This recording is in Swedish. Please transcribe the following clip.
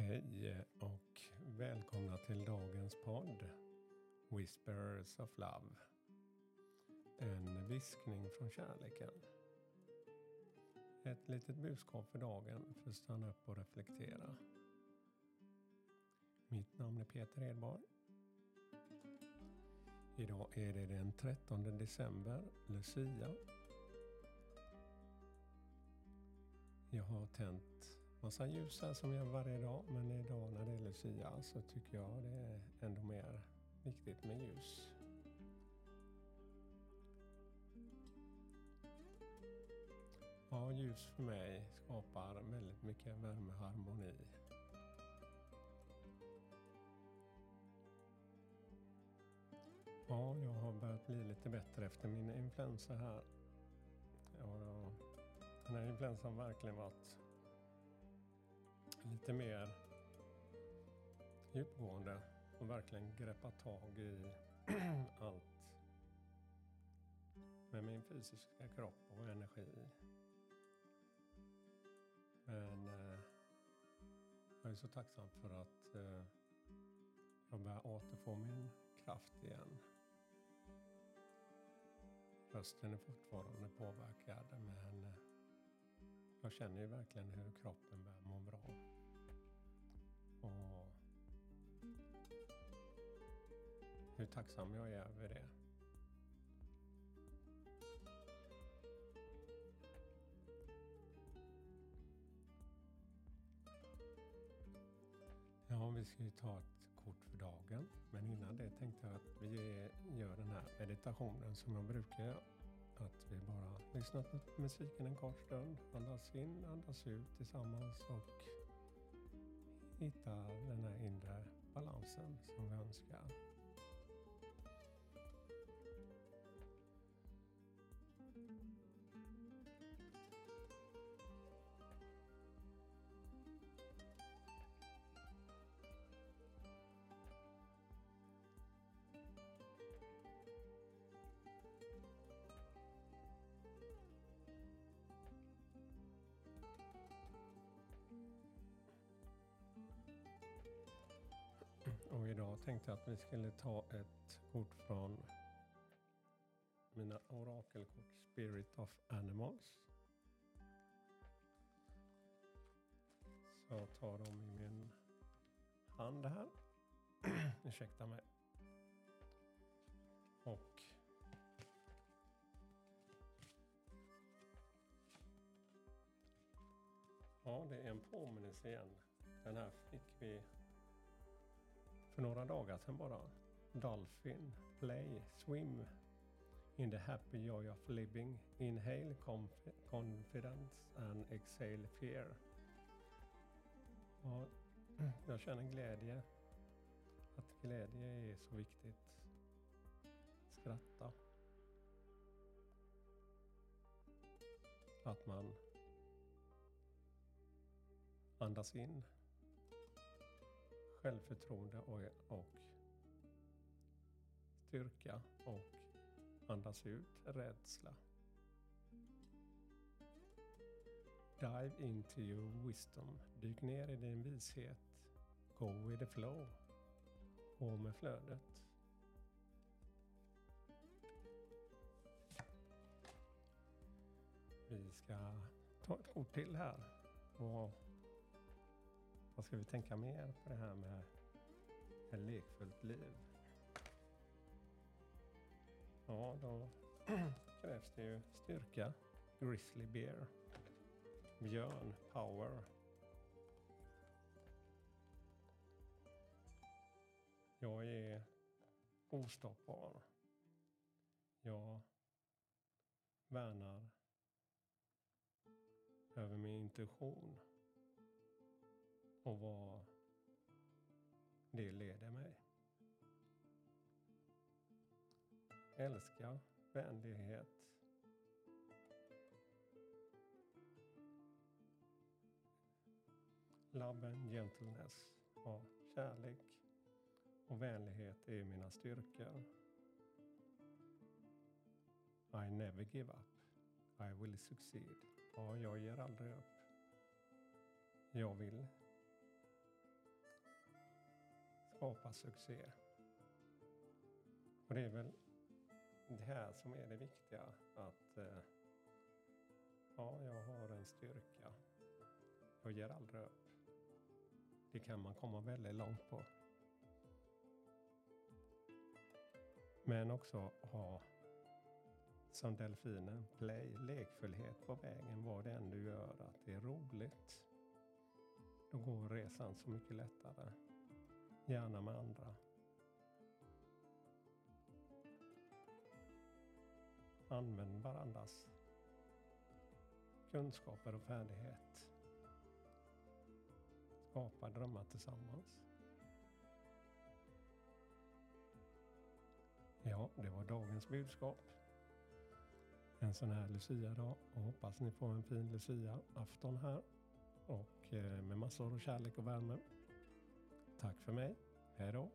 Hej och välkomna till dagens podd Whispers of Love. En viskning från kärleken. Ett litet budskap för dagen för att stanna upp och reflektera. Mitt namn är Peter Edborg. Idag är det den 13 december, Lucia. Jag har tänt massa ljus här som jag varje dag. Men idag när det är Lucia så tycker jag det är ändå mer viktigt med ljus. Ja, ljus för mig skapar väldigt mycket värme och harmoni. Ja, jag har börjat bli lite bättre efter min influensa här. Ja, den här influensan har verkligen varit lite mer djupgående och verkligen greppa tag i allt med min fysiska kropp och energi. Men eh, jag är så tacksam för att eh, jag börjar återfå min kraft igen. Rösten är fortfarande påverkad men eh, jag känner ju verkligen hur kroppen börjar hur tacksam jag är över det. Ja, vi ska ju ta ett kort för dagen. Men innan det tänkte jag att vi gör den här meditationen som jag brukar göra. Att vi bara lyssnar på musiken en kort stund, andas in, andas ut tillsammans och hittar den här inre idag tänkte jag att vi skulle ta ett kort från mina orakelkort Spirit of Animals. Så jag tar dem i min hand här. Ursäkta mig. Och Ja, det är en påminnelse igen. Den här fick vi för några dagar sedan bara. Dolphin, play, swim in the happy joy of living. Inhale conf confidence and exhale fear. Och jag känner glädje. Att glädje är så viktigt. Skratta. Att man andas in självförtroende och, och styrka och andas ut rädsla. Dive into your wisdom. Dyk ner i din vishet. Go with the flow. Gå med flödet. Vi ska ta ett kort till här. Och vad ska vi tänka mer på det här med ett lekfullt liv? Ja, då krävs det ju styrka. Grizzly bear. Björn, power. Jag är ostoppbar. Jag värnar över min intuition och vad det leder mig. Älska vänlighet. Love and gentleness. Ja, kärlek och vänlighet är mina styrkor. I never give up. I will succeed. Ja, jag ger aldrig upp. Jag vill skapa succé. Och det är väl det här som är det viktiga. Att eh, ja, jag har en styrka. Jag ger aldrig upp. Det kan man komma väldigt långt på. Men också ha som delfinen, play, lekfullhet på vägen, vad det än du gör, att det är roligt. Då går resan så mycket lättare. Gärna med andra. Använd varandras kunskaper och färdighet. Skapa drömmar tillsammans. Ja, det var dagens budskap. En sån här Lucia-dag och hoppas ni får en fin Lucia-afton här och eh, med massor av kärlek och värme. Tack för mig. Hej då.